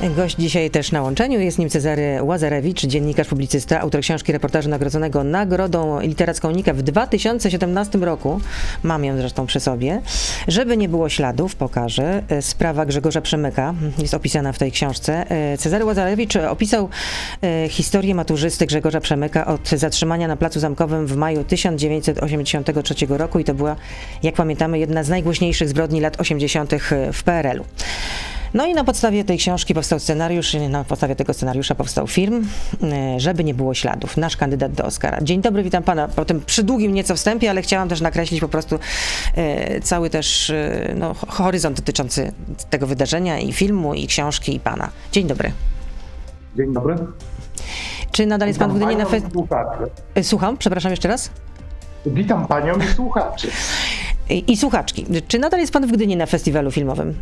Gość dzisiaj też na łączeniu jest nim Cezary Łazarewicz, dziennikarz, publicysta, autor książki reportażu nagrodzonego Nagrodą Literacką Nika w 2017 roku. Mam ją zresztą przy sobie. Żeby nie było śladów, pokażę. Sprawa Grzegorza Przemyka jest opisana w tej książce. Cezary Łazarewicz opisał e, historię maturzysty Grzegorza Przemyka od zatrzymania na Placu Zamkowym w maju 1983 roku i to była, jak pamiętamy, jedna z najgłośniejszych zbrodni lat 80. w PRL-u. No i na podstawie tej książki powstał scenariusz, na podstawie tego scenariusza powstał film, e, żeby nie było śladów. Nasz kandydat do Oscara. Dzień dobry, witam pana po tym przydługim nieco wstępie, ale chciałam też nakreślić po prostu e, cały też e, no, horyzont dotyczący tego wydarzenia i filmu, i książki, i pana. Dzień dobry. Dzień dobry. Czy nadal jest pan w Gdyni na festiwalu? Słucham, przepraszam jeszcze raz. Witam panią i słuchaczy. I, I słuchaczki. Czy nadal jest pan w Gdyni na festiwalu filmowym?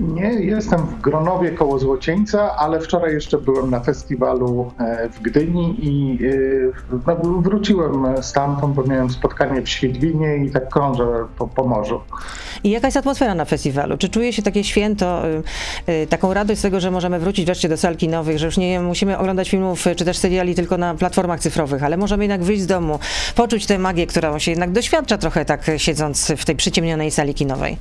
Nie, jestem w Gronowie koło Złocieńca, ale wczoraj jeszcze byłem na festiwalu e, w Gdyni i e, no, wróciłem stamtąd, bo miałem spotkanie w Świdwinie i tak krążę po, po morzu. I jaka jest atmosfera na festiwalu? Czy czuje się takie święto, e, taką radość z tego, że możemy wrócić wreszcie do salki nowych, że już nie musimy oglądać filmów czy też seriali tylko na platformach cyfrowych, ale możemy jednak wyjść z domu, poczuć tę magię, którą się jednak doświadcza trochę tak siedząc w tej przyciemnionej sali kinowej?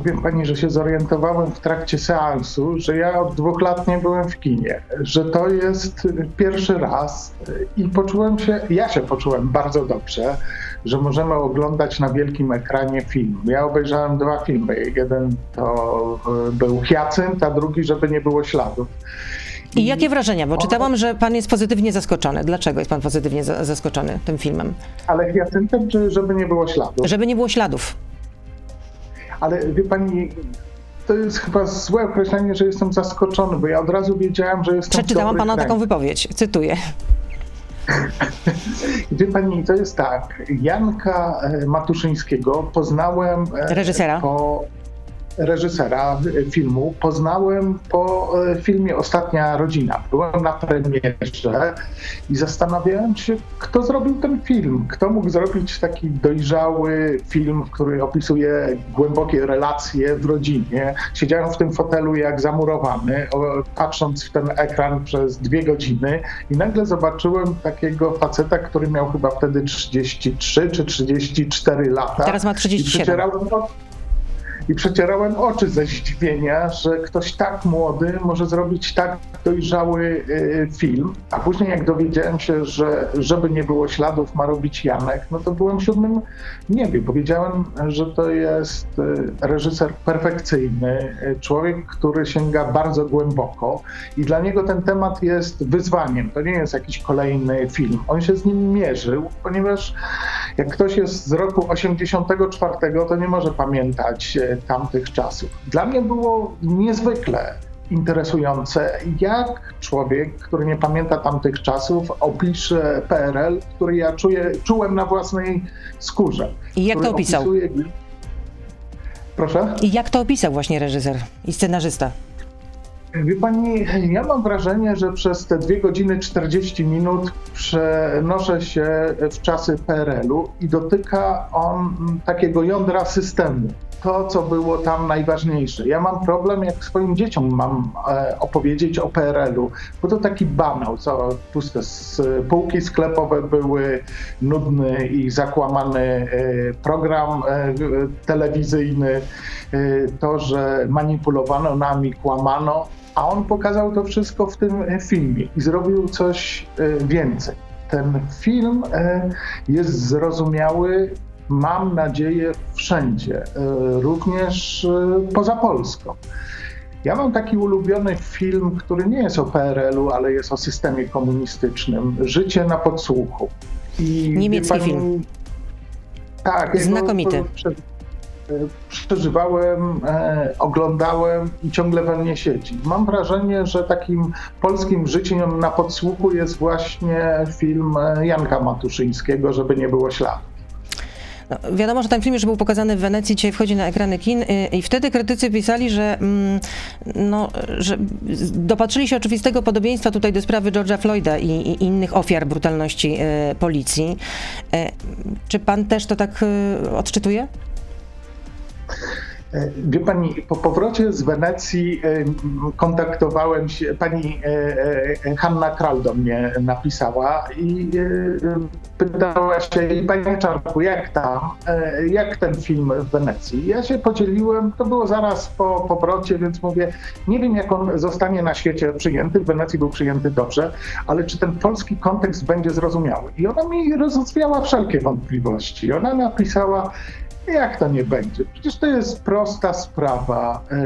Powiem pani, że się zorientowałem w trakcie seansu, że ja od dwóch lat nie byłem w kinie, że to jest pierwszy raz i poczułem się, ja się poczułem bardzo dobrze, że możemy oglądać na wielkim ekranie film. Ja obejrzałem dwa filmy. Jeden to e, był Hyacynt, a drugi, żeby nie było śladów. I jakie wrażenia? Bo czytałam, że pan jest pozytywnie zaskoczony. Dlaczego jest pan pozytywnie zaskoczony tym filmem? Ale Hyacyntem, czy żeby nie było śladów? Żeby nie było śladów ale wie pani, to jest chyba złe określenie, że jestem zaskoczony, bo ja od razu wiedziałem, że jestem Przeczytałam pana taką wypowiedź, cytuję. Wie pani, to jest tak. Janka e, Matuszyńskiego poznałem e, reżysera. po reżysera filmu poznałem po e, filmie Ostatnia Rodzina. Byłem na premierze i zastanawiałem się, kto zrobił ten film. Kto mógł zrobić taki dojrzały film, który opisuje głębokie relacje w rodzinie. Siedziałem w tym fotelu jak zamurowany, patrząc w ten ekran przez dwie godziny i nagle zobaczyłem takiego faceta, który miał chyba wtedy 33 czy 34 lata. Teraz ma 37 i przecierałem oczy ze zdziwienia, że ktoś tak młody może zrobić tak dojrzały y, film. A później jak dowiedziałem się, że żeby nie było śladów ma robić Janek, no to byłem w siódmym niebie. Powiedziałem, że to jest y, reżyser perfekcyjny, y, człowiek, który sięga bardzo głęboko i dla niego ten temat jest wyzwaniem. To nie jest jakiś kolejny film. On się z nim mierzył, ponieważ jak ktoś jest z roku 84, to nie może pamiętać tamtych czasów. Dla mnie było niezwykle interesujące, jak człowiek, który nie pamięta tamtych czasów, opisze PRL, który ja czuję, czułem na własnej skórze. I jak to opisał? Opisuje... Proszę? I jak to opisał właśnie reżyser i scenarzysta? Wie pani, ja mam wrażenie, że przez te 2 godziny 40 minut przenoszę się w czasy PRL-u i dotyka on takiego jądra systemu to, co było tam najważniejsze. Ja mam problem, jak swoim dzieciom mam e, opowiedzieć o PRL-u, bo to taki banał, co puste półki sklepowe były, nudny i zakłamany e, program e, telewizyjny, to, że manipulowano nami, kłamano, a on pokazał to wszystko w tym filmie i zrobił coś więcej. Ten film jest zrozumiały mam nadzieję, wszędzie, e, również e, poza Polską. Ja mam taki ulubiony film, który nie jest o PRL-u, ale jest o systemie komunistycznym. Życie na podsłuchu. I Niemiecki pani, film. Tak. Znakomity. E, przeżywałem, oglądałem i ciągle we mnie siedzi. Mam wrażenie, że takim polskim życiem na podsłuchu jest właśnie film Janka Matuszyńskiego, żeby nie było śladu. No, wiadomo, że ten film już był pokazany w Wenecji, dzisiaj wchodzi na ekrany kin y, i wtedy krytycy pisali, że, mm, no, że dopatrzyli się oczywistego podobieństwa tutaj do sprawy George'a Floyda i, i innych ofiar brutalności y, policji. Y, czy pan też to tak odczytuje? E, wie pani, po powrocie z Wenecji e, kontaktowałem się, pani e, Hanna Kral do mnie napisała i pytała się, i panie Czarku, jak tam, jak ten film w Wenecji? Ja się podzieliłem, to było zaraz po powrocie, więc mówię, nie wiem jak on zostanie na świecie przyjęty, w Wenecji był przyjęty dobrze, ale czy ten polski kontekst będzie zrozumiały? I ona mi rozwiała wszelkie wątpliwości. Ona napisała, jak to nie będzie? Przecież to jest prosta sprawa. E,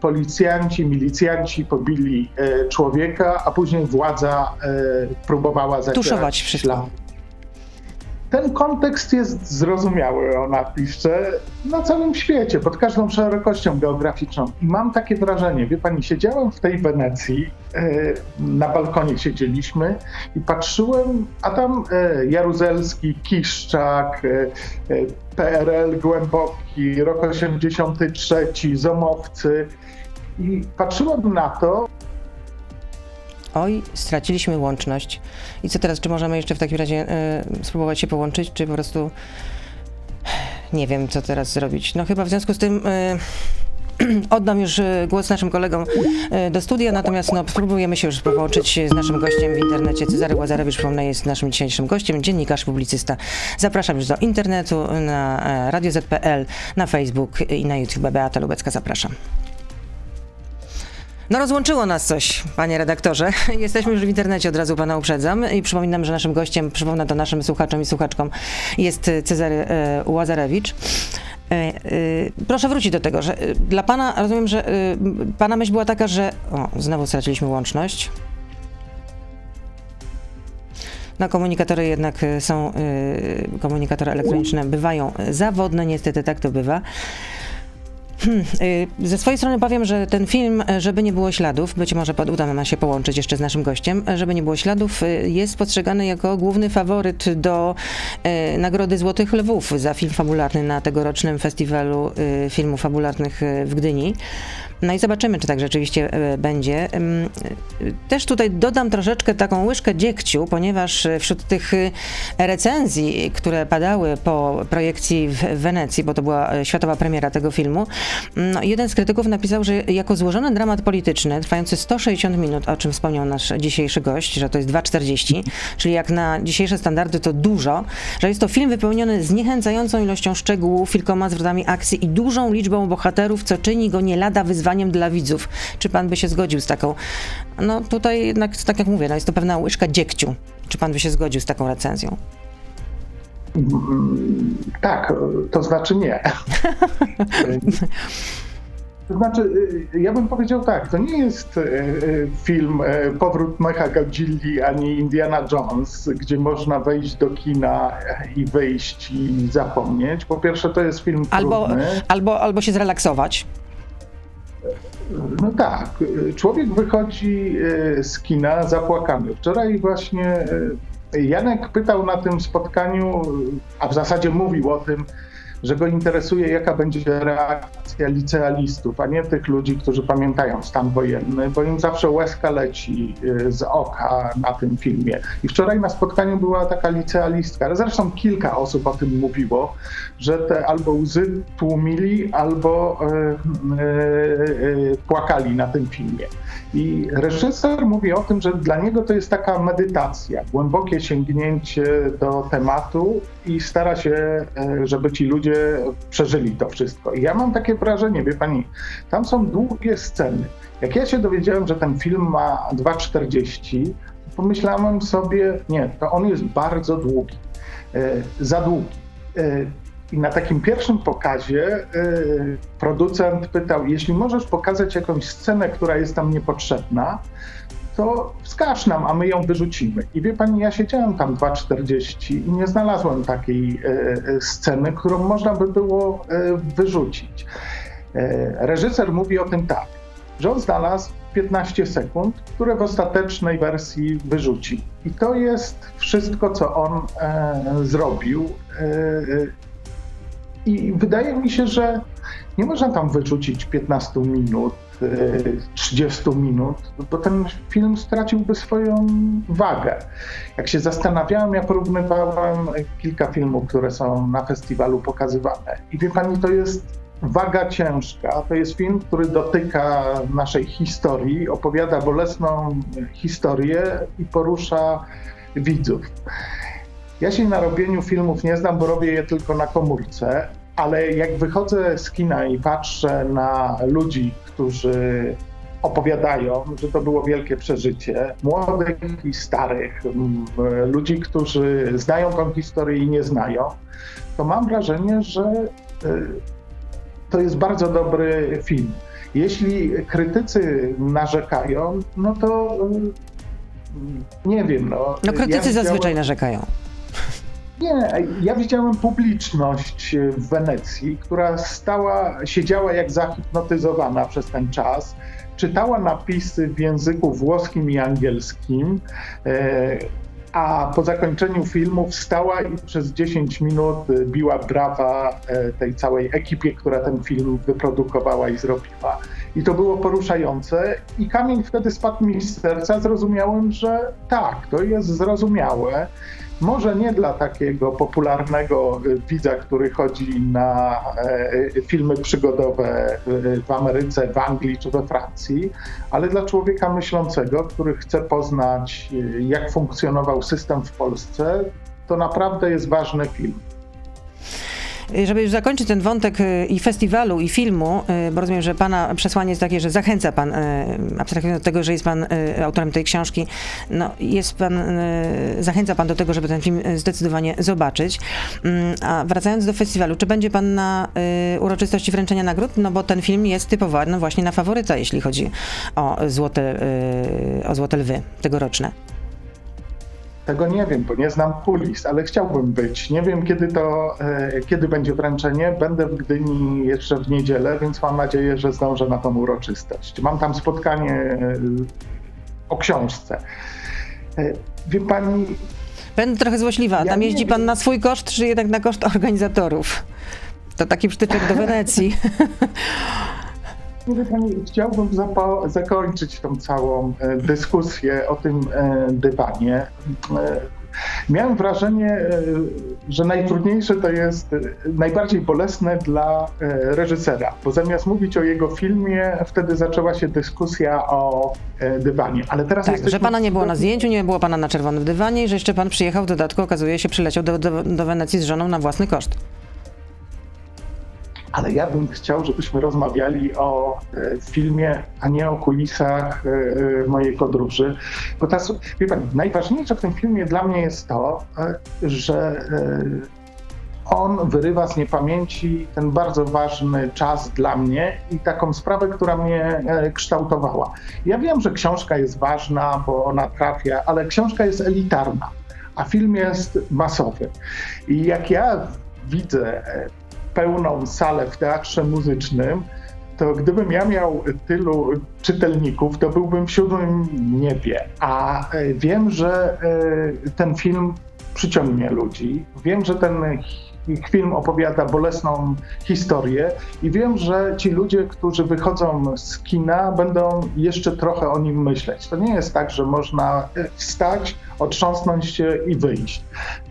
policjanci, milicjanci pobili e, człowieka, a później władza e, próbowała zacierać ślad. Ten kontekst jest zrozumiały, ona pisze, na całym świecie, pod każdą szerokością geograficzną. I mam takie wrażenie, wie pani, siedziałem w tej Wenecji, na balkonie siedzieliśmy i patrzyłem, a tam Jaruzelski, Kiszczak, PRL głęboki, rok 83, Zomowcy. I patrzyłem na to. Oj, straciliśmy łączność. I co teraz? Czy możemy jeszcze w takim razie y, spróbować się połączyć, czy po prostu nie wiem, co teraz zrobić? No chyba w związku z tym. Y, Oddam już e, głos naszym kolegom do studia, natomiast no, spróbujemy się już połączyć z naszym gościem w internecie. Cezary Łazarewicz, przypomnę, jest naszym dzisiejszym gościem, dziennikarz, publicysta. Zapraszam już do internetu, na Radio ZPL, na Facebook i na YouTube. Beata Lubecka, zapraszam. No rozłączyło nas coś, panie redaktorze. Jesteśmy już w internecie, od razu pana uprzedzam i przypominam, że naszym gościem, przypomnę to naszym słuchaczom i słuchaczkom, jest Cezary e, Łazarewicz. E, e, proszę wrócić do tego, że e, dla pana, rozumiem, że pana myśl była taka, że. O, znowu straciliśmy łączność. No, komunikatory jednak są, komunikatory elektroniczne bywają zawodne, niestety tak to bywa. Hmm, y, ze swojej strony powiem, że ten film, e, żeby nie było śladów, być może uda nam się połączyć jeszcze z naszym gościem, e, żeby nie było śladów, y, jest postrzegany jako główny faworyt do e, Nagrody Złotych Lwów za film fabularny na tegorocznym festiwalu y, filmów fabularnych w Gdyni. No i zobaczymy, czy tak rzeczywiście e, będzie. E, też tutaj dodam troszeczkę taką łyżkę dziegciu, ponieważ e, wśród tych recenzji, które padały po projekcji w Wenecji, bo to była światowa premiera tego filmu, no jeden z krytyków napisał, że jako złożony dramat polityczny, trwający 160 minut, o czym wspomniał nasz dzisiejszy gość, że to jest 2,40, czyli jak na dzisiejsze standardy to dużo, że jest to film wypełniony zniechęcającą ilością szczegółów, kilkoma zwrotami akcji i dużą liczbą bohaterów, co czyni go nie lada wyzwaniem wyzwaniem dla widzów. Czy pan by się zgodził z taką? No tutaj jednak, tak jak mówię, no jest to pewna łyżka dziegciu. Czy pan by się zgodził z taką recenzją? Mm, tak, to znaczy nie. To znaczy, y, ja bym powiedział tak, to nie jest y, y, film Powrót Mecha Godzilli ani Indiana Jones, gdzie można wejść do kina i wyjść i zapomnieć. Po pierwsze, to jest film albo, trudny. Albo, albo się zrelaksować. No tak, człowiek wychodzi e, z kina zapłakany. Wczoraj właśnie e, Janek pytał na tym spotkaniu, a w zasadzie mówił o tym, że go interesuje, jaka będzie reakcja licealistów, a nie tych ludzi, którzy pamiętają stan wojenny, bo im zawsze łezka leci y, z oka na tym filmie. I wczoraj na spotkaniu była taka licealistka, ale zresztą kilka osób o tym mówiło, że te albo łzy tłumili, albo y, y, płakali na tym filmie. I reżyser mówi o tym, że dla niego to jest taka medytacja, głębokie sięgnięcie do tematu i stara się, żeby ci ludzie przeżyli to wszystko. I ja mam takie wrażenie, wie pani, tam są długie sceny. Jak ja się dowiedziałem, że ten film ma 2,40, to pomyślałem sobie, nie, to on jest bardzo długi, e, za długi. E, I na takim pierwszym pokazie e, producent pytał, jeśli możesz pokazać jakąś scenę, która jest tam niepotrzebna, to wskaż nam, a my ją wyrzucimy. I wie pani, ja siedziałem tam 2,40 i nie znalazłem takiej e, e, sceny, którą można by było e, wyrzucić. Reżyser mówi o tym tak, że on znalazł 15 sekund, które w ostatecznej wersji wyrzuci. I to jest wszystko, co on zrobił. I wydaje mi się, że nie można tam wyrzucić 15 minut 30 minut, to ten film straciłby swoją wagę. Jak się zastanawiałem, ja porównywałem kilka filmów, które są na festiwalu pokazywane. I wie pani, to jest Waga ciężka to jest film, który dotyka naszej historii, opowiada bolesną historię i porusza widzów. Ja się na robieniu filmów nie znam, bo robię je tylko na komórce, ale jak wychodzę z kina i patrzę na ludzi, którzy opowiadają, że to było wielkie przeżycie, młodych i starych, ludzi, którzy znają tą historię i nie znają, to mam wrażenie, że y, to jest bardzo dobry film. Jeśli krytycy narzekają, no to y, nie wiem. No, no krytycy ja zazwyczaj narzekają. Nie, ja widziałem publiczność w Wenecji, która stała, siedziała jak zahipnotyzowana przez ten czas, czytała napisy w języku włoskim i angielskim, e, a po zakończeniu filmu wstała i przez 10 minut biła brawa e, tej całej ekipie, która ten film wyprodukowała i zrobiła. I to było poruszające i kamień wtedy spadł mi z serca. Zrozumiałem, że tak, to jest zrozumiałe. Może nie dla takiego popularnego y, widza, który chodzi na e, filmy przygodowe y, w Ameryce, w Anglii czy we Francji, ale dla człowieka myślącego, który chce poznać, y, jak funkcjonował system w Polsce, to naprawdę jest ważny film. Żeby już zakończyć ten wątek y, i festiwalu, i filmu, y, bo rozumiem, że pana przesłanie jest takie, że zachęca pan, y, abstrahując od tego, że jest pan autorem tej książki, no jest pan, zachęca pan do tego, żeby ten film zdecydowanie zobaczyć. Mm, a wracając do festiwalu, czy będzie pan na uroczystości wręczenia nagród? No bo ten film jest typowany właśnie na faworyta, jeśli chodzi o złote, o złote lwy tegoroczne. Tego nie wiem, bo nie znam kulis, ale chciałbym być. Nie wiem, kiedy to, e, kiedy będzie wręczenie. Będę w Gdyni jeszcze w niedzielę, więc mam nadzieję, że zdążę na tą uroczystość. Mam tam spotkanie e, o książce. E, wie pani. Będę trochę złośliwa. Ja tam jeździ pan na swój koszt, czy jednak na koszt organizatorów? To taki przytyczek do Wenecji. Pani, chciałbym zakończyć tą całą e, dyskusję o tym e, dywanie. E, miałem wrażenie, że najtrudniejsze to jest najbardziej bolesne dla reżysera, bo zamiast mówić o jego filmie, wtedy zaczęła się dyskusja o dywanie. Ale teraz tak, jesteśmy... że pana nie było na zdjęciu, nie było pana na czerwonym dywanie i że jeszcze pan przyjechał w dodatku, okazuje się, przyleciał do, do, do Wenecji z żoną na własny koszt ale ja bym chciał, żebyśmy rozmawiali o e, filmie, a nie o kulisach e, e, mojej podróży. Bo ta, wie pani, najważniejsze w tym filmie dla mnie jest to, że on wyrywa z niepamięci ten bardzo ważny czas dla mnie i taką sprawę, która mnie kształtowała. Ja wiem, że książka jest ważna, bo ona trafia, ale książka jest elitarna, a film jest masowy. I jak ja widzę pełną salę w teatrze muzycznym, to gdybym ja miał tylu czytelników, to byłbym w siódmym niebie. A e, wiem, że e, ten film przyciągnie ludzi. Wiem, że ten film opowiada bolesną historię i wiem, że ci ludzie, którzy wychodzą z kina, będą jeszcze trochę o nim myśleć. To nie jest tak, że można e, wstać, otrząsnąć się i wyjść.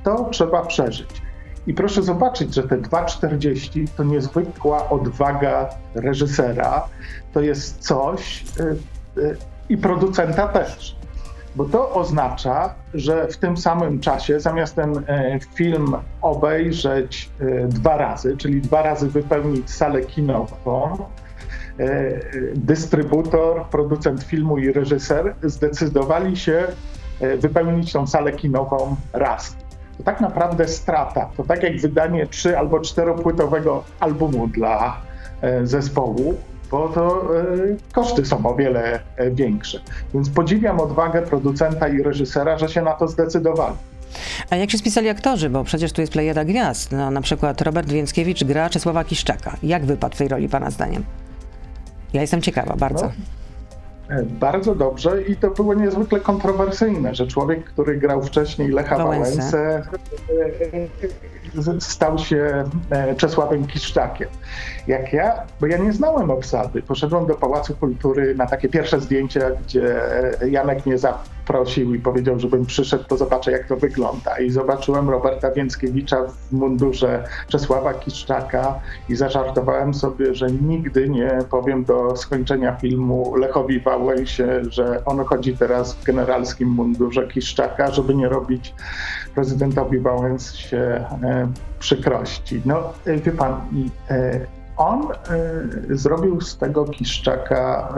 To trzeba przeżyć. I proszę zobaczyć, że te 2,40 to niezwykła odwaga reżysera, to jest coś y, y, i producenta też. Bo to oznacza, że w tym samym czasie, zamiast ten y, film obejrzeć dwa razy, czyli dwa razy wypełnić salę kinową, dystrybutor, producent filmu i reżyser zdecydowali się wypełnić tą salę kinową raz to tak naprawdę strata. To tak jak wydanie trzy albo czteropłytowego albumu dla e, zespołu, bo to e, koszty są o wiele e, większe. Więc podziwiam odwagę producenta i reżysera, że się na to zdecydowali. A jak się spisali aktorzy? Bo przecież tu jest plejada gwiazd. No, na przykład Robert Więckiewicz gra Czesława Kiszczaka. Jak wypadł w tej roli, pana zdaniem? Ja jestem ciekawa bardzo. No. Bardzo dobrze i to było niezwykle kontrowersyjne, że człowiek, który grał wcześniej Lecha Wałęsę. Wałęsę, stał się e, Czesławem Kiszczakiem. Jak ja, bo ja nie znałem obsady, poszedłem do Pałacu Kultury na takie pierwsze zdjęcia, gdzie e, Janek mnie zaprosił i powiedział, żebym przyszedł, to zobaczę jak to wygląda. I zobaczyłem Roberta Więckiewicza w mundurze Czesława Kiszczaka i zażartowałem sobie, że nigdy nie powiem do skończenia filmu Lechowi Wałęsie, że on chodzi teraz w generalskim mundurze Kiszczaka, żeby nie robić prezydentowi Wałęsie e, przykrości. No, e, wie pan, e, on zrobił z tego Kiszczaka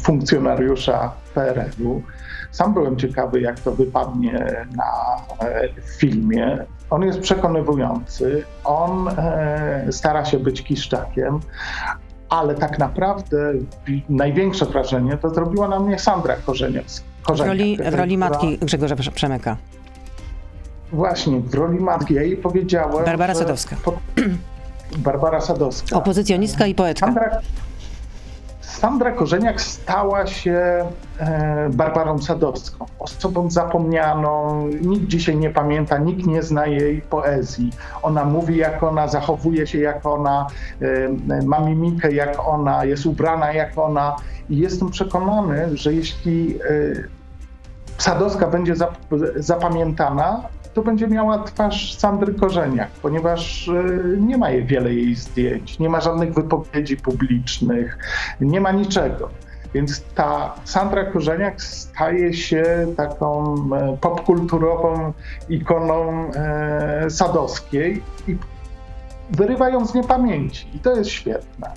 funkcjonariusza PRL-u. Sam byłem ciekawy, jak to wypadnie na filmie. On jest przekonywujący, on stara się być Kiszczakiem, ale tak naprawdę wi- największe wrażenie to zrobiła na mnie Sandra Korzeniowska. W roli, w roli matki Grzegorza Przemyka. Właśnie, w roli matki. Ja jej powiedziałem. Barbara Sadowska. Po... Barbara Sadowska. Opozycjonistka i poetka. Sandra, Sandra Korzeniak stała się e, Barbarą Sadowską, osobą zapomnianą. Nikt dzisiaj nie pamięta, nikt nie zna jej poezji. Ona mówi jak ona, zachowuje się jak ona, e, ma mimikę jak ona, jest ubrana jak ona. I jestem przekonany, że jeśli e, Sadowska będzie zap, zapamiętana, to będzie miała twarz Sandry Korzeniak, ponieważ y, nie ma jej wiele jej zdjęć, nie ma żadnych wypowiedzi publicznych, nie ma niczego. Więc ta Sandra Korzeniak staje się taką e, popkulturową ikoną e, Sadowskiej i wyrywa ją z niepamięci. I to jest świetne.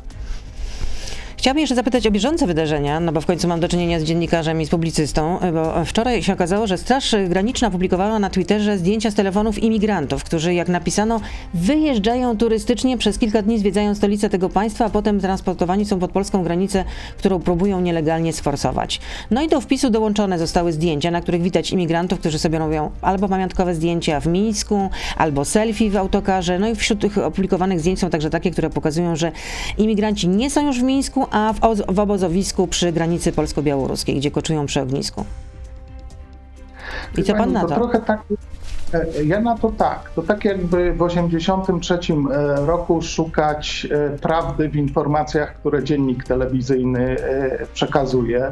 Chciałabym jeszcze zapytać o bieżące wydarzenia, no bo w końcu mam do czynienia z dziennikarzem i z publicystą, bo wczoraj się okazało, że Straż Graniczna publikowała na Twitterze zdjęcia z telefonów imigrantów, którzy, jak napisano, wyjeżdżają turystycznie, przez kilka dni zwiedzają stolicę tego państwa, a potem transportowani są pod polską granicę, którą próbują nielegalnie sforsować. No i do wpisu dołączone zostały zdjęcia, na których widać imigrantów, którzy sobie robią albo pamiątkowe zdjęcia w Mińsku, albo selfie w autokarze. No i wśród tych opublikowanych zdjęć są także takie, które pokazują, że imigranci nie są już w Mińsku, a w, oz- w obozowisku przy granicy polsko-białoruskiej, gdzie koczują przy ognisku. I co pan na to trochę tak. e, Ja na to tak. To tak jakby w 1983 roku szukać e, prawdy w informacjach, które dziennik telewizyjny e, przekazuje.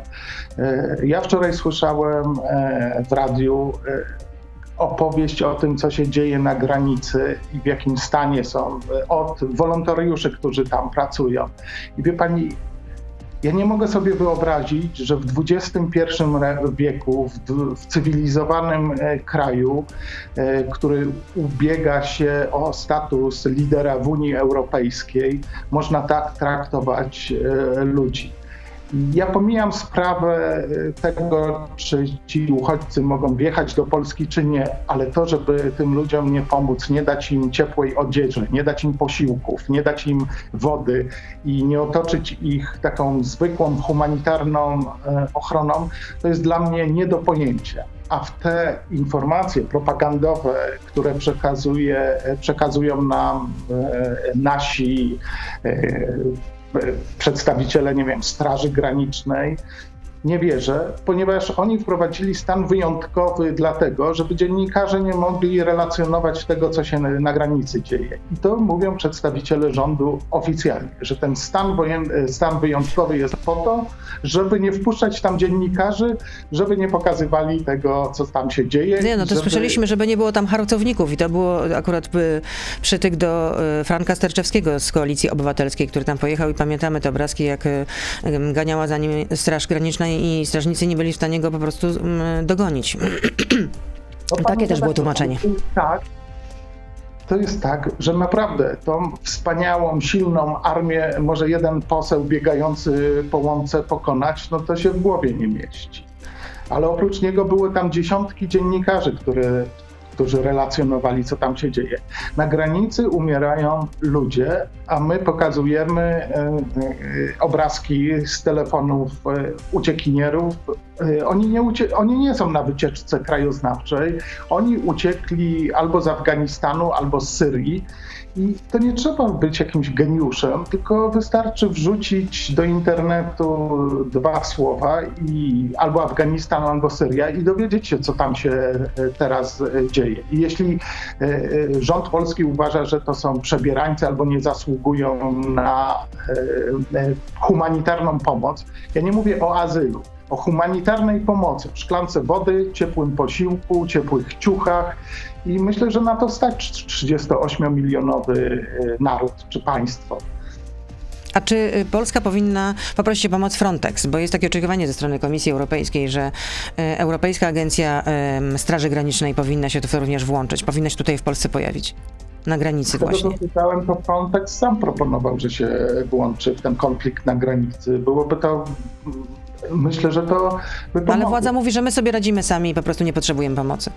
E, Ja wczoraj słyszałem e, w radiu e, opowieść o tym, co się dzieje na granicy i w jakim stanie są e, od wolontariuszy, którzy tam pracują. I wie pani, ja nie mogę sobie wyobrazić, że w XXI wieku, w, w cywilizowanym e, kraju, e, który ubiega się o status lidera w Unii Europejskiej, można tak traktować e, ludzi. Ja pomijam sprawę e, tego, czy ci uchodźcy mogą wjechać do Polski, czy nie, ale to, żeby tym ludziom nie pomóc, nie dać im ciepłej odzieży, nie dać im posiłków, nie dać im wody i nie otoczyć ich taką zwykłą humanitarną e, ochroną, to jest dla mnie nie do pojęcia. A w te informacje propagandowe, które przekazuje, przekazują nam e, nasi przedstawiciele, nie wiem, Straży Granicznej. Nie wierzę, ponieważ oni wprowadzili stan wyjątkowy dlatego, żeby dziennikarze nie mogli relacjonować tego, co się na, granicy dzieje. I to mówią przedstawiciele rządu oficjalnie, że ten stan, wojen, stan wyjątkowy jest po to, żeby nie wpuszczać tam dziennikarzy, żeby nie pokazywali tego, co tam się dzieje. Nie, no to żeby... słyszeliśmy, żeby nie było tam harcowników i to było akurat y, przytyk do y, Franka Sterczewskiego z Koalicji Obywatelskiej, który tam pojechał i pamiętamy te obrazki, jak y, ganiała za nim Straż Graniczna i strażnicy nie byli w stanie go po prostu mm, dogonić. No, Takie też było tłumaczenie. Tak. To jest tak, że naprawdę tą wspaniałą, silną armię może jeden poseł biegający po łące pokonać, no to się w głowie nie mieści. Ale oprócz niego były tam dziesiątki dziennikarzy, które, którzy relacjonowali, co tam się dzieje. Na granicy umierają ludzie, a my pokazujemy e, e, obrazki z telefonów e, uciekinierów, oni nie, ucie- oni nie są na wycieczce krajoznawczej. Oni uciekli albo z Afganistanu, albo z Syrii. I to nie trzeba być jakimś geniuszem, tylko wystarczy wrzucić do internetu dwa słowa i albo Afganistan, albo Syria i dowiedzieć się, co tam się teraz e, dzieje. I jeśli e, rząd polski uważa, że to są przebierańcy albo nie zasługują na humanitarną pomoc, ja nie mówię o azylu, o humanitarnej pomocy szklance wody, ciepłym posiłku, ciepłych ciuchach. I myślę, że na to stać 38-milionowy y, naród czy państwo. A czy y, Polska powinna poprosić o pomoc Frontex? Bo jest takie oczekiwanie ze strony Komisji Europejskiej, że y, Europejska Agencja Straży Granicznej powinna się tu również włączyć, powinna się tutaj w Polsce pojawić. Na granicy Tego, właśnie. Co pytałem, to Frontex sam proponował, że się włączy w ten konflikt na granicy. Byłoby to myślę, że to by Ale władza mówi, że my sobie radzimy sami i po prostu nie potrzebujemy pomocy.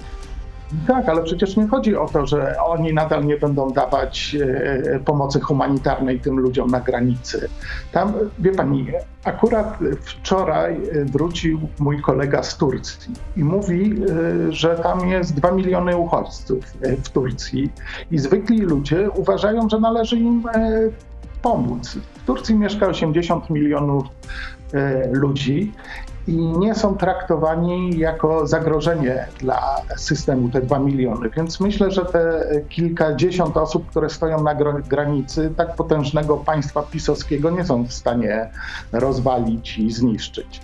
Tak, ale przecież nie chodzi o to, że oni nadal nie będą dawać e, pomocy humanitarnej tym ludziom na granicy. Tam, wie pani, akurat wczoraj wrócił mój kolega z Turcji i mówi, e, że tam jest 2 miliony uchodźców e, w Turcji i zwykli ludzie uważają, że należy im pomóc. W Turcji mieszka 80 milionów E, ludzi i nie są traktowani jako zagrożenie dla systemu, te dwa miliony. Więc myślę, że te kilkadziesiąt osób, które stoją na granicy tak potężnego państwa pisowskiego, nie są w stanie rozwalić i zniszczyć.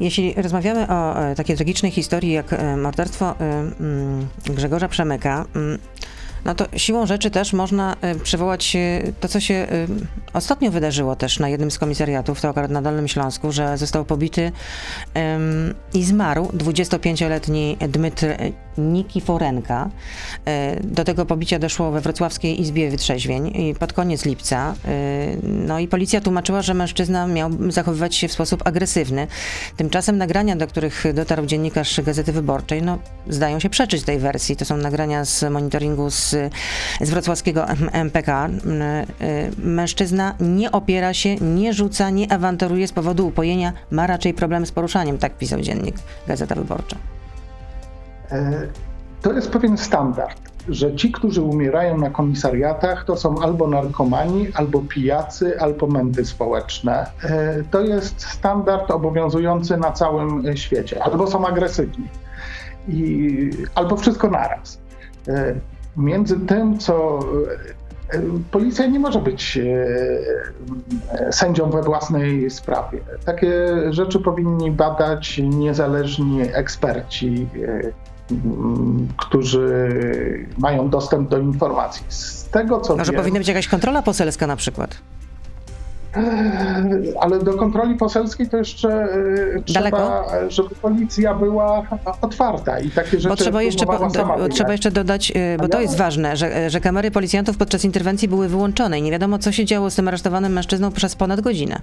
Jeśli rozmawiamy o e, takiej tragicznej historii jak e, morderstwo mm, Grzegorza Przemyka, mm, no to siłą rzeczy też można y, przywołać y, to, co się y, ostatnio wydarzyło też na jednym z komisariatów, to akurat na Dolnym Śląsku, że został pobity i zmarł 25-letni Dmytr Nikiforenka. Do tego pobicia doszło we Wrocławskiej Izbie Wytrzeźwień pod koniec lipca. No i policja tłumaczyła, że mężczyzna miał zachowywać się w sposób agresywny. Tymczasem nagrania, do których dotarł dziennikarz Gazety Wyborczej, no, zdają się przeczyć tej wersji. To są nagrania z monitoringu z z, wrocławskiego MPK. Mężczyzna nie opiera się, nie rzuca, nie awanturuje z powodu upojenia, ma raczej problem z poruszaniem, tak pisał dziennik Gazeta Wyborcza. E, to jest pewien standard, że ci, którzy umierają na komisariatach, to są albo narkomani, albo pijacy, albo mędy społeczne. E, to jest standard obowiązujący na całym świecie. Albo są agresywni, i, albo wszystko naraz. E, między tym, co e, Policja nie może być e, sędzią we własnej sprawie. Takie rzeczy powinni badać niezależni eksperci, e, którzy mają dostęp do informacji. Z tego co. Może wiem, powinna być jakaś kontrola poselska na przykład? Ale do kontroli poselskiej to jeszcze e, trzeba, żeby policja była otwarta i takie rzeczy. Bo trzeba jeszcze, po, do, trzeba jeszcze dodać, e, bo to jest ważne, że, że kamery policjantów podczas interwencji były wyłączone i nie wiadomo, co się działo z tym aresztowanym mężczyzną przez ponad godzinę.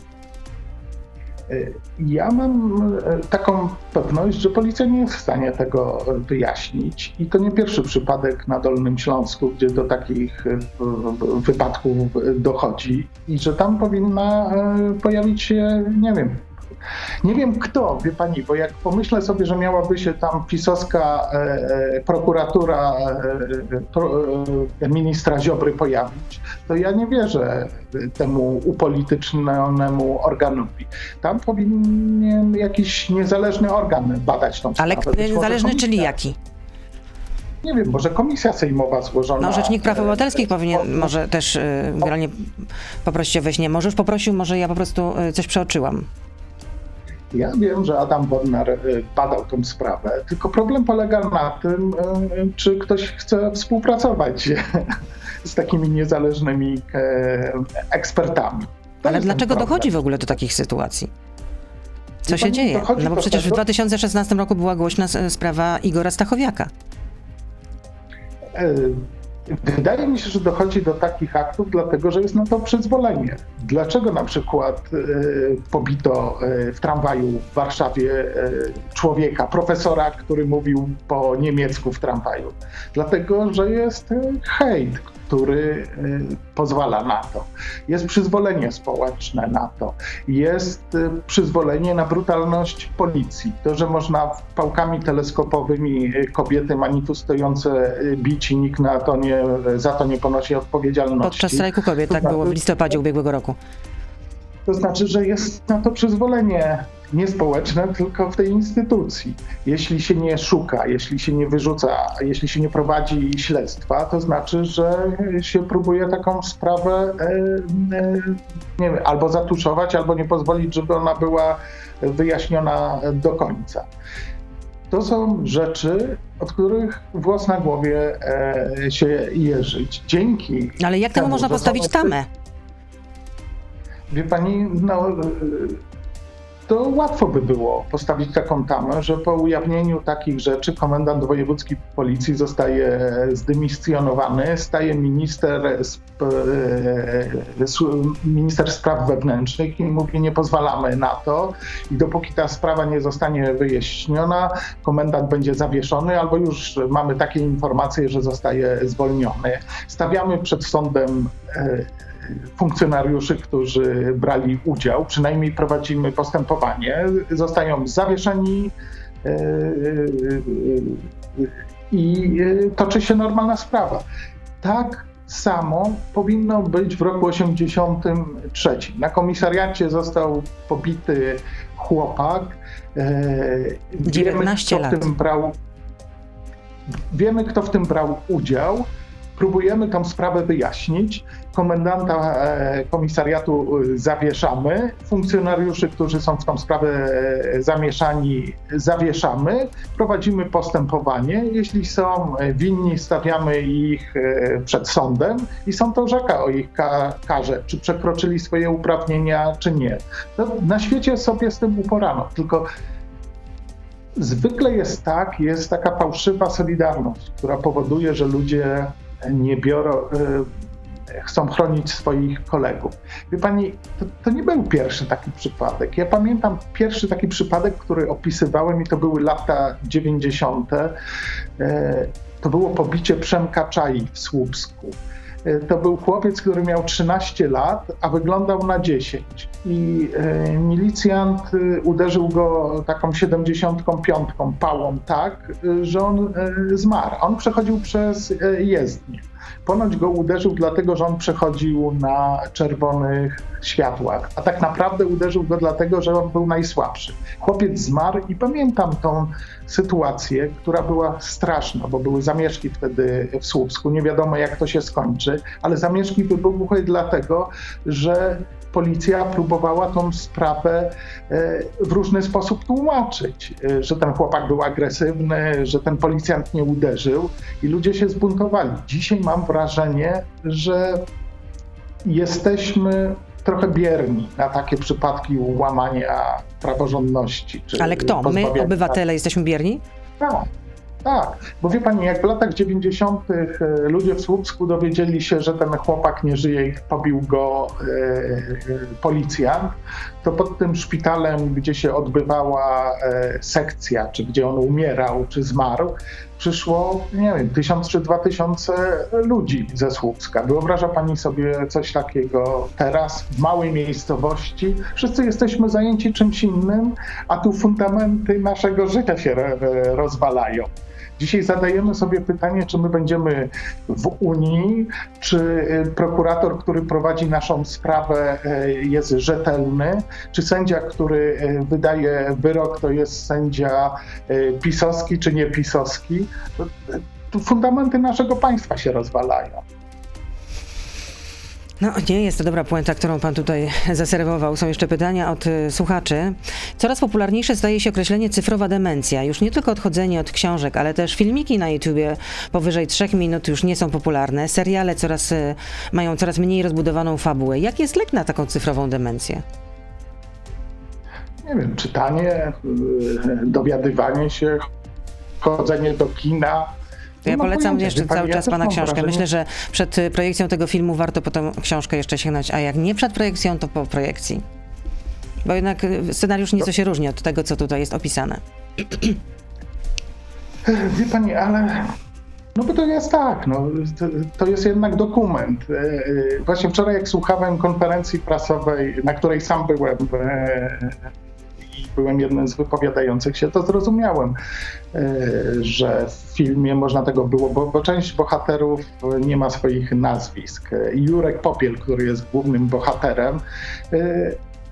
Ja mam e, taką pewność, że policja nie jest w stanie tego wyjaśnić. I to nie pierwszy przypadek na Dolnym Śląsku, gdzie do takich e, wypadków dochodzi. I że tam powinna e, pojawić się, nie wiem, nie wiem kto, wie pani, bo jak pomyślę sobie, że miałaby się tam pisowska e, e prokuratura e, pro, e, ministra Ziobry pojawić, to ja nie wierzę temu upolitycznionemu organowi. Tam powinien jakiś niezależny organ badać tą sprawę. Ale niezależny, czyli jaki? nie wiem, może komisja sejmowa złożona. No, Rzecznik Praw Obywatelskich powinien może też generalnie poprosić o weźmie. Może już poprosił, może ja po prostu coś przeoczyłam. Ja wiem, że Adam Bodnar e, badał tę sprawę, tylko problem polega na tym, e, czy ktoś chce współpracować z takimi niezależnymi e, ekspertami. To Ale dlaczego dochodzi w ogóle do takich sytuacji? Co się dzieje? No bo przecież w 2016 roku była głośna sprawa Igora Stachowiaka. Wydaje mi się, że dochodzi do takich aktów, dlatego że jest na to przyzwolenie. Dlaczego na przykład y, pobito y, w tramwaju w Warszawie y, człowieka, profesora, który mówił po niemiecku w tramwaju? Dlatego, że jest hejt. Który y, pozwala na to. Jest przyzwolenie społeczne na to. Jest y, przyzwolenie na brutalność policji. To, że można pałkami teleskopowymi y, kobiety manifestujące bić i nikt na to nie, za to nie ponosi odpowiedzialności. Podczas strajku kobiet, tak było w listopadzie ubiegłego roku. To znaczy, że jest na to przyzwolenie nie społeczne, tylko w tej instytucji. Jeśli się nie szuka, jeśli się nie wyrzuca, jeśli się nie prowadzi śledztwa, to znaczy, że się próbuje taką sprawę e, e, nie wiem, albo zatuszować, albo nie pozwolić, żeby ona była wyjaśniona do końca. To są rzeczy, od których włos na głowie e, się jeżyć. Dzięki. Ale jak temu można postawić tamę? Wie pani, no to łatwo by było postawić taką tamę, że po ujawnieniu takich rzeczy komendant wojewódzki policji zostaje zdymisjonowany, staje minister, e, minister spraw wewnętrznych i mówi nie pozwalamy na to i dopóki ta sprawa nie zostanie wyjaśniona, komendant będzie zawieszony albo już mamy takie informacje, że zostaje zwolniony. Stawiamy przed sądem e, funkcjonariuszy, którzy brali udział, przynajmniej prowadzimy postępowanie, zostają zawieszeni e, e, e, i toczy się normalna sprawa. Tak samo powinno być w roku 83. Na komisariacie został pobity chłopak. 19 wiemy, lat. Brał, wiemy, kto w tym brał udział próbujemy tą sprawę wyjaśnić. Komendanta e, komisariatu e, zawieszamy, funkcjonariuszy, którzy są w tą sprawę e, zamieszani, zawieszamy, prowadzimy postępowanie. Jeśli są winni, stawiamy ich przed sądem i sąd orzeka o ich karze, czy przekroczyli swoje uprawnienia, czy nie. No, na świecie sobie z tym uporano, tylko zwykle jest tak, jest taka fałszywa solidarność, która powoduje, że ludzie nie biorą, y, chcą chronić swoich kolegów. Wie pani, to, to, nie był pierwszy taki przypadek. Ja pamiętam pierwszy taki przypadek, który opisywałem i to były lata 90. Y, to było pobicie Przemka Czai w Słupsku. Y, to był chłopiec, który miał 13 lat, a wyglądał na 10. I milicjant uderzył go taką 75 pałą tak, że on zmarł. On przechodził przez jezdnię. Ponoć go uderzył dlatego, że on przechodził na czerwonych światłach, a tak naprawdę uderzył go dlatego, że on był najsłabszy. Chłopiec zmarł i pamiętam tą sytuację, która była straszna, bo były zamieszki wtedy w Słupsku. Nie wiadomo, jak to się skończy, ale zamieszki wybuchły dlatego, że policja próbowała tą sprawę e, w różny sposób tłumaczyć, e, że ten chłopak był agresywny, że ten policjant nie uderzył i ludzie się zbuntowali. Dzisiaj mam wrażenie, że jesteśmy trochę bierni na takie przypadki łamania praworządności. Ale kto? My, obywatele, jesteśmy bierni? Tak. Tak, bo wie pani, jak w latach 90. E, ludzie w Słupsku dowiedzieli się, że ten chłopak nie żyje i pobił go e, e, policjant, to pod tym szpitalem, gdzie się odbywała e, sekcja, czy gdzie on umierał, czy zmarł, przyszło, nie wiem, tysiąc czy dwa tysiące ludzi ze Słupska. Wyobraża pani sobie coś takiego teraz w małej miejscowości? Wszyscy jesteśmy zajęci czymś innym, a tu fundamenty naszego życia się rozwalają. Dzisiaj zadajemy sobie pytanie, czy my będziemy w Unii, czy y, prokurator, który prowadzi naszą sprawę, y, jest rzetelny, czy sędzia, który y, wydaje wyrok, to jest sędzia pisowski czy nie pisowski. Fundamenty naszego państwa się rozwalają. No, nie jest to dobra puenta, którą pan tutaj zaserwował. Są jeszcze pytania od y, słuchaczy. Coraz popularniejsze staje się określenie cyfrowa demencja. Już nie tylko odchodzenie od książek, ale też filmiki na YouTubie powyżej trzech minut już nie są popularne. Seriale coraz, y, mają coraz mniej rozbudowaną fabułę. Jak jest lek na taką cyfrową demencję? Nie wiem, czytanie, y, dowiadywanie się, chodzenie do kina, ja no, polecam jeszcze cały czas Pana książkę. Wrażenie. Myślę, że przed y, projekcją tego filmu warto potem książkę jeszcze sięgnąć, a jak nie przed projekcją, to po projekcji. Bo jednak y, scenariusz nieco się różni od tego, co tutaj jest opisane. Wie Pani, ale No bo to jest tak, no, to, to, jest jednak dokument. E, e, właśnie wczoraj jak słuchałem konferencji prasowej, na której sam byłem e, byłem jednym z wypowiadających się, to zrozumiałem, że w filmie można tego było, bo, bo część bohaterów nie ma swoich nazwisk. Jurek Popiel, który jest głównym bohaterem,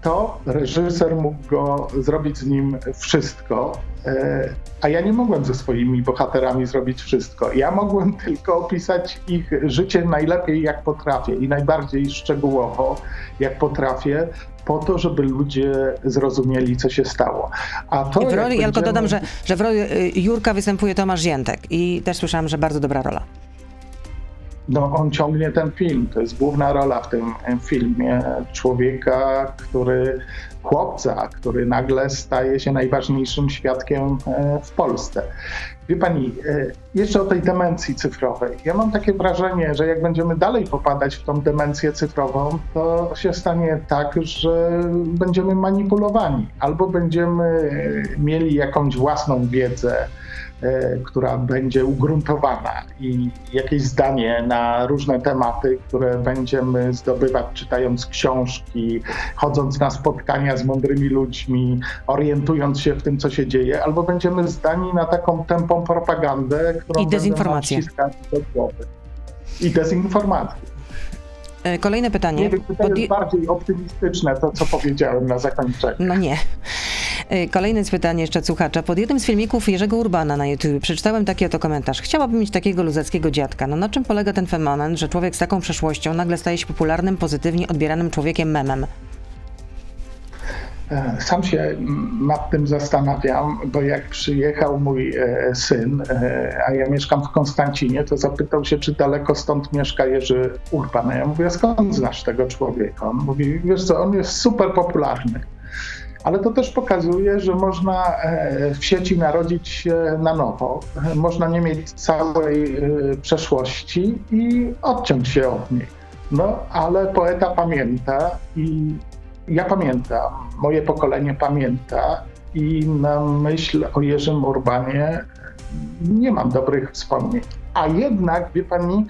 to reżyser mógł go zrobić z nim wszystko, e, a ja nie mogłem ze swoimi bohaterami zrobić wszystko. Ja mogłem tylko opisać ich życie najlepiej jak potrafię i najbardziej szczegółowo jak potrafię, po to, żeby ludzie zrozumieli, co się stało. A to, I w roli, będziemy... ja tylko dodam, że, że w roli y, Jurka występuje Tomasz Ziętek i też słyszałam, że bardzo dobra rola no, on ciągnie ten film. To jest główna rola w tym filmie człowieka, który, chłopca, który nagle staje się najważniejszym świadkiem e, w Polsce. Wie pani, e, jeszcze o tej demencji cyfrowej. Ja mam takie wrażenie, że jak będziemy dalej popadać w tą demencję cyfrową, to się stanie tak, że będziemy manipulowani albo będziemy mieli jakąś własną wiedzę E, która będzie ugruntowana i jakieś zdanie na różne tematy, które będziemy zdobywać czytając książki, chodząc na spotkania z mądrymi ludźmi, orientując się w tym, co się dzieje, albo będziemy zdani na taką tempą propagandę, którą I dezinformację. do głowy. I dezinformację. E, kolejne pytanie. Nie wiem, czy to jest bardziej optymistyczne, to co powiedziałem na zakończenie. No nie. E, kolejne pytanie jeszcze słuchacza. Pod jednym z filmików Jerzego Urbana na YouTube przeczytałem taki oto komentarz. Chciałabym mieć takiego luzackiego dziadka. No na czym polega ten fenomen, że człowiek z taką przeszłością nagle staje się popularnym, pozytywnie odbieranym człowiekiem memem? E, sam się nad tym zastanawiam, bo jak przyjechał mój e, syn, a ja mieszkam w Konstancinie, to zapytał się, czy daleko stąd mieszka Jerzy Urban. Ja mówię, skąd znasz tego człowieka? On mówi, wiesz co, on jest super popularny ale to też pokazuje, że można e, w sieci narodzić się na nowo. Można nie mieć całej e, przeszłości i odciąć się od niej. No, ale poeta pamięta i ja pamiętam, moje pokolenie pamięta i na myśl o Jerzym Urbanie nie mam dobrych wspomnień. A jednak, wie pani,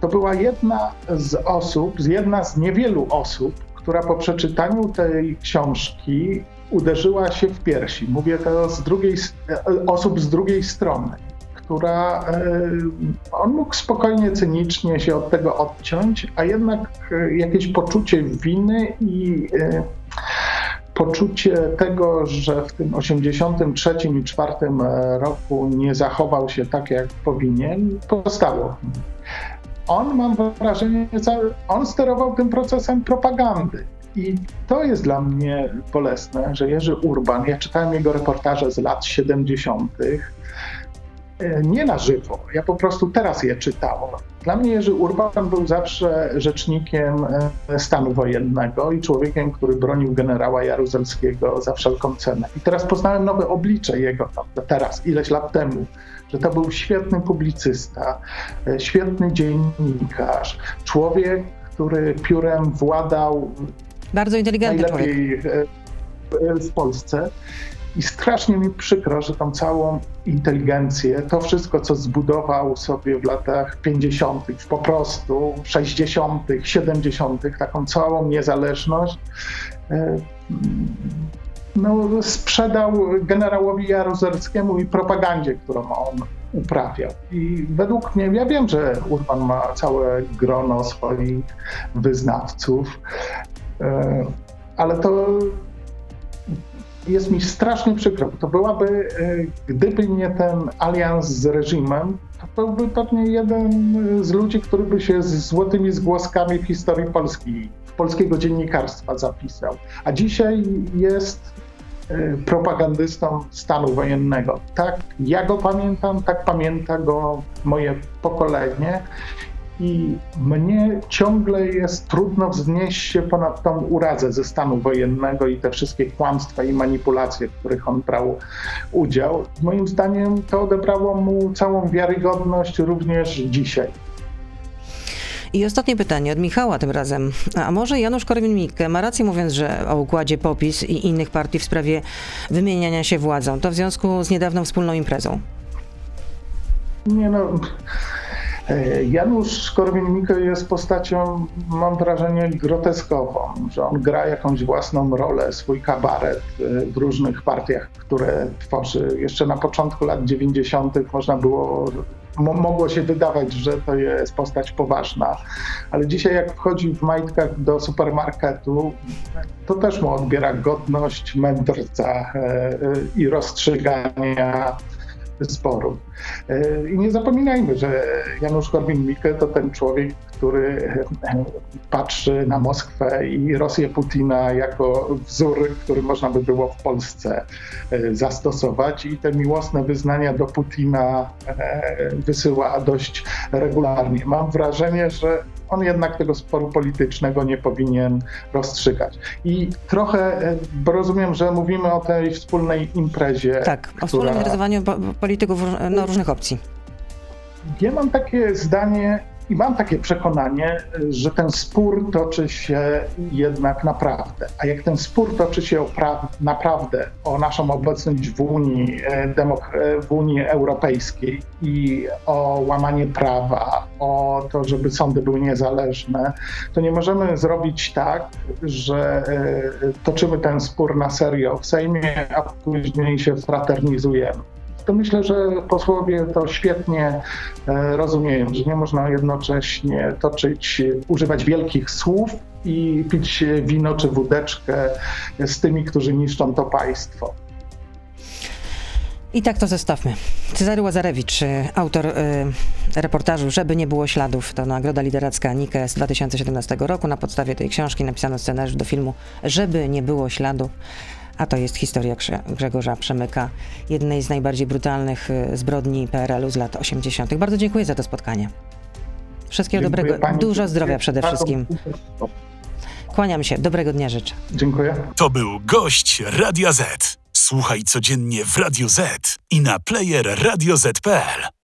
to była jedna z osób, jedna z niewielu osób, która po przeczytaniu tej książki uderzyła się w piersi. Mówię to z drugiej, osób z drugiej strony, która e, on mógł spokojnie, cynicznie się od tego odciąć, a jednak e, jakieś poczucie winy i e, poczucie tego, że w tym 83 i 4 roku nie zachował się tak, jak powinien, postało on, mam wrażenie, on sterował tym procesem propagandy. I to jest dla mnie bolesne, że Jerzy Urban, ja czytałem jego reportaże z lat 70., e, nie na żywo, ja po prostu teraz je czytałem. Dla mnie Jerzy Urban był zawsze rzecznikiem e, stanu wojennego i człowiekiem, który bronił generała Jaruzelskiego za wszelką cenę. I teraz poznałem nowe oblicze jego, teraz, ileś lat temu że to był świetny publicysta, e, świetny dziennikarz, człowiek, który piórem władał bardzo inteligentny najlepiej człowiek. E, w Polsce. I strasznie mi przykro, że tą całą inteligencję, to wszystko, co zbudował sobie w latach 50., po prostu 60., 70., taką całą niezależność, e, no, sprzedał generałowi Jaruzerskiemu i propagandzie, którą on uprawiał. I według mnie, ja wiem, że Urban ma całe grono swoich wyznawców, e, ale to jest mi strasznie przykro. To byłaby, e, gdyby nie ten alians z reżimem, to byłby pewnie jeden z ludzi, który by się z złotymi zgłoskami w historii Polski, polskiego dziennikarstwa zapisał. A dzisiaj jest Y, propagandystą stanu wojennego. Tak, ja go pamiętam, tak pamięta go moje pokolenie. I mnie ciągle jest trudno wznieść się ponad tą urazę ze stanu wojennego i te wszystkie kłamstwa i manipulacje, w których on brał udział. Moim zdaniem to odebrało mu całą wiarygodność również dzisiaj. I ostatnie pytanie od Michała tym razem. A może Janusz Korwin-Mikke ma rację mówiąc, że o układzie POPIS i innych partii w sprawie wymieniania się władzą, to w związku z niedawną wspólną imprezą? Nie no. e, Janusz Korwin-Mikke jest postacią, mam wrażenie, groteskową, że on gra jakąś własną rolę, swój kabaret e, w różnych partiach, które tworzy. Jeszcze na początku lat 90. można było, mo- mogło się wydawać, że to jest postać poważna, ale dzisiaj jak wchodzi w majtkach do supermarketu, to też mu odbiera godność mędrca e, e, i rozstrzygania sporów. E, I nie zapominajmy, że Janusz Korwin-Mikke to ten człowiek, który e, patrzy na Moskwę i Rosję Putina jako wzór, który można by było w Polsce e, zastosować i te miłosne wyznania do Putina wysyła dość regularnie. Mam wrażenie, że on jednak tego sporu politycznego nie powinien rozstrzygać. I trochę, e, bo rozumiem, że mówimy o tej wspólnej imprezie. Tak, o która- wspólnym interesowaniu po- polityków no, różnych opcji. Ja mam takie zdanie i mam takie przekonanie, że ten spór toczy się jednak naprawdę. A jak ten spór toczy się naprawdę o naszą obecność w Unii, e, e, w Unii Europejskiej i o łamanie prawa, o to, żeby sądy były niezależne, to nie możemy zrobić tak, że e, toczymy ten spór na serio w Sejmie, a później się fraternizujemy to myślę, że posłowie to świetnie e, rozumieją, że nie można jednocześnie toczyć, używać wielkich słów i pić wino czy wódeczkę z tymi, którzy niszczą to państwo. I tak to zestawmy. Cezary Łazarewicz, y, autor y, reportażu Żeby nie było śladów, to nagroda literacka Nike z 2017 roku. Na podstawie tej książki napisano scenariusz do filmu Żeby nie było śladów. A to jest historia Grze- Grzegorza Przemyka, jednej z najbardziej brutalnych y, zbrodni PRL-u z lat 80. Bardzo dziękuję za to spotkanie. Wszystkiego Dziękuję dobrego, pani. dużo zdrowia przede wszystkim. Kłaniam się, dobrego dnia życzę. Dziękuję. To był gość Radia Z. Słuchaj codziennie w Radio Z i na player radioz.pl.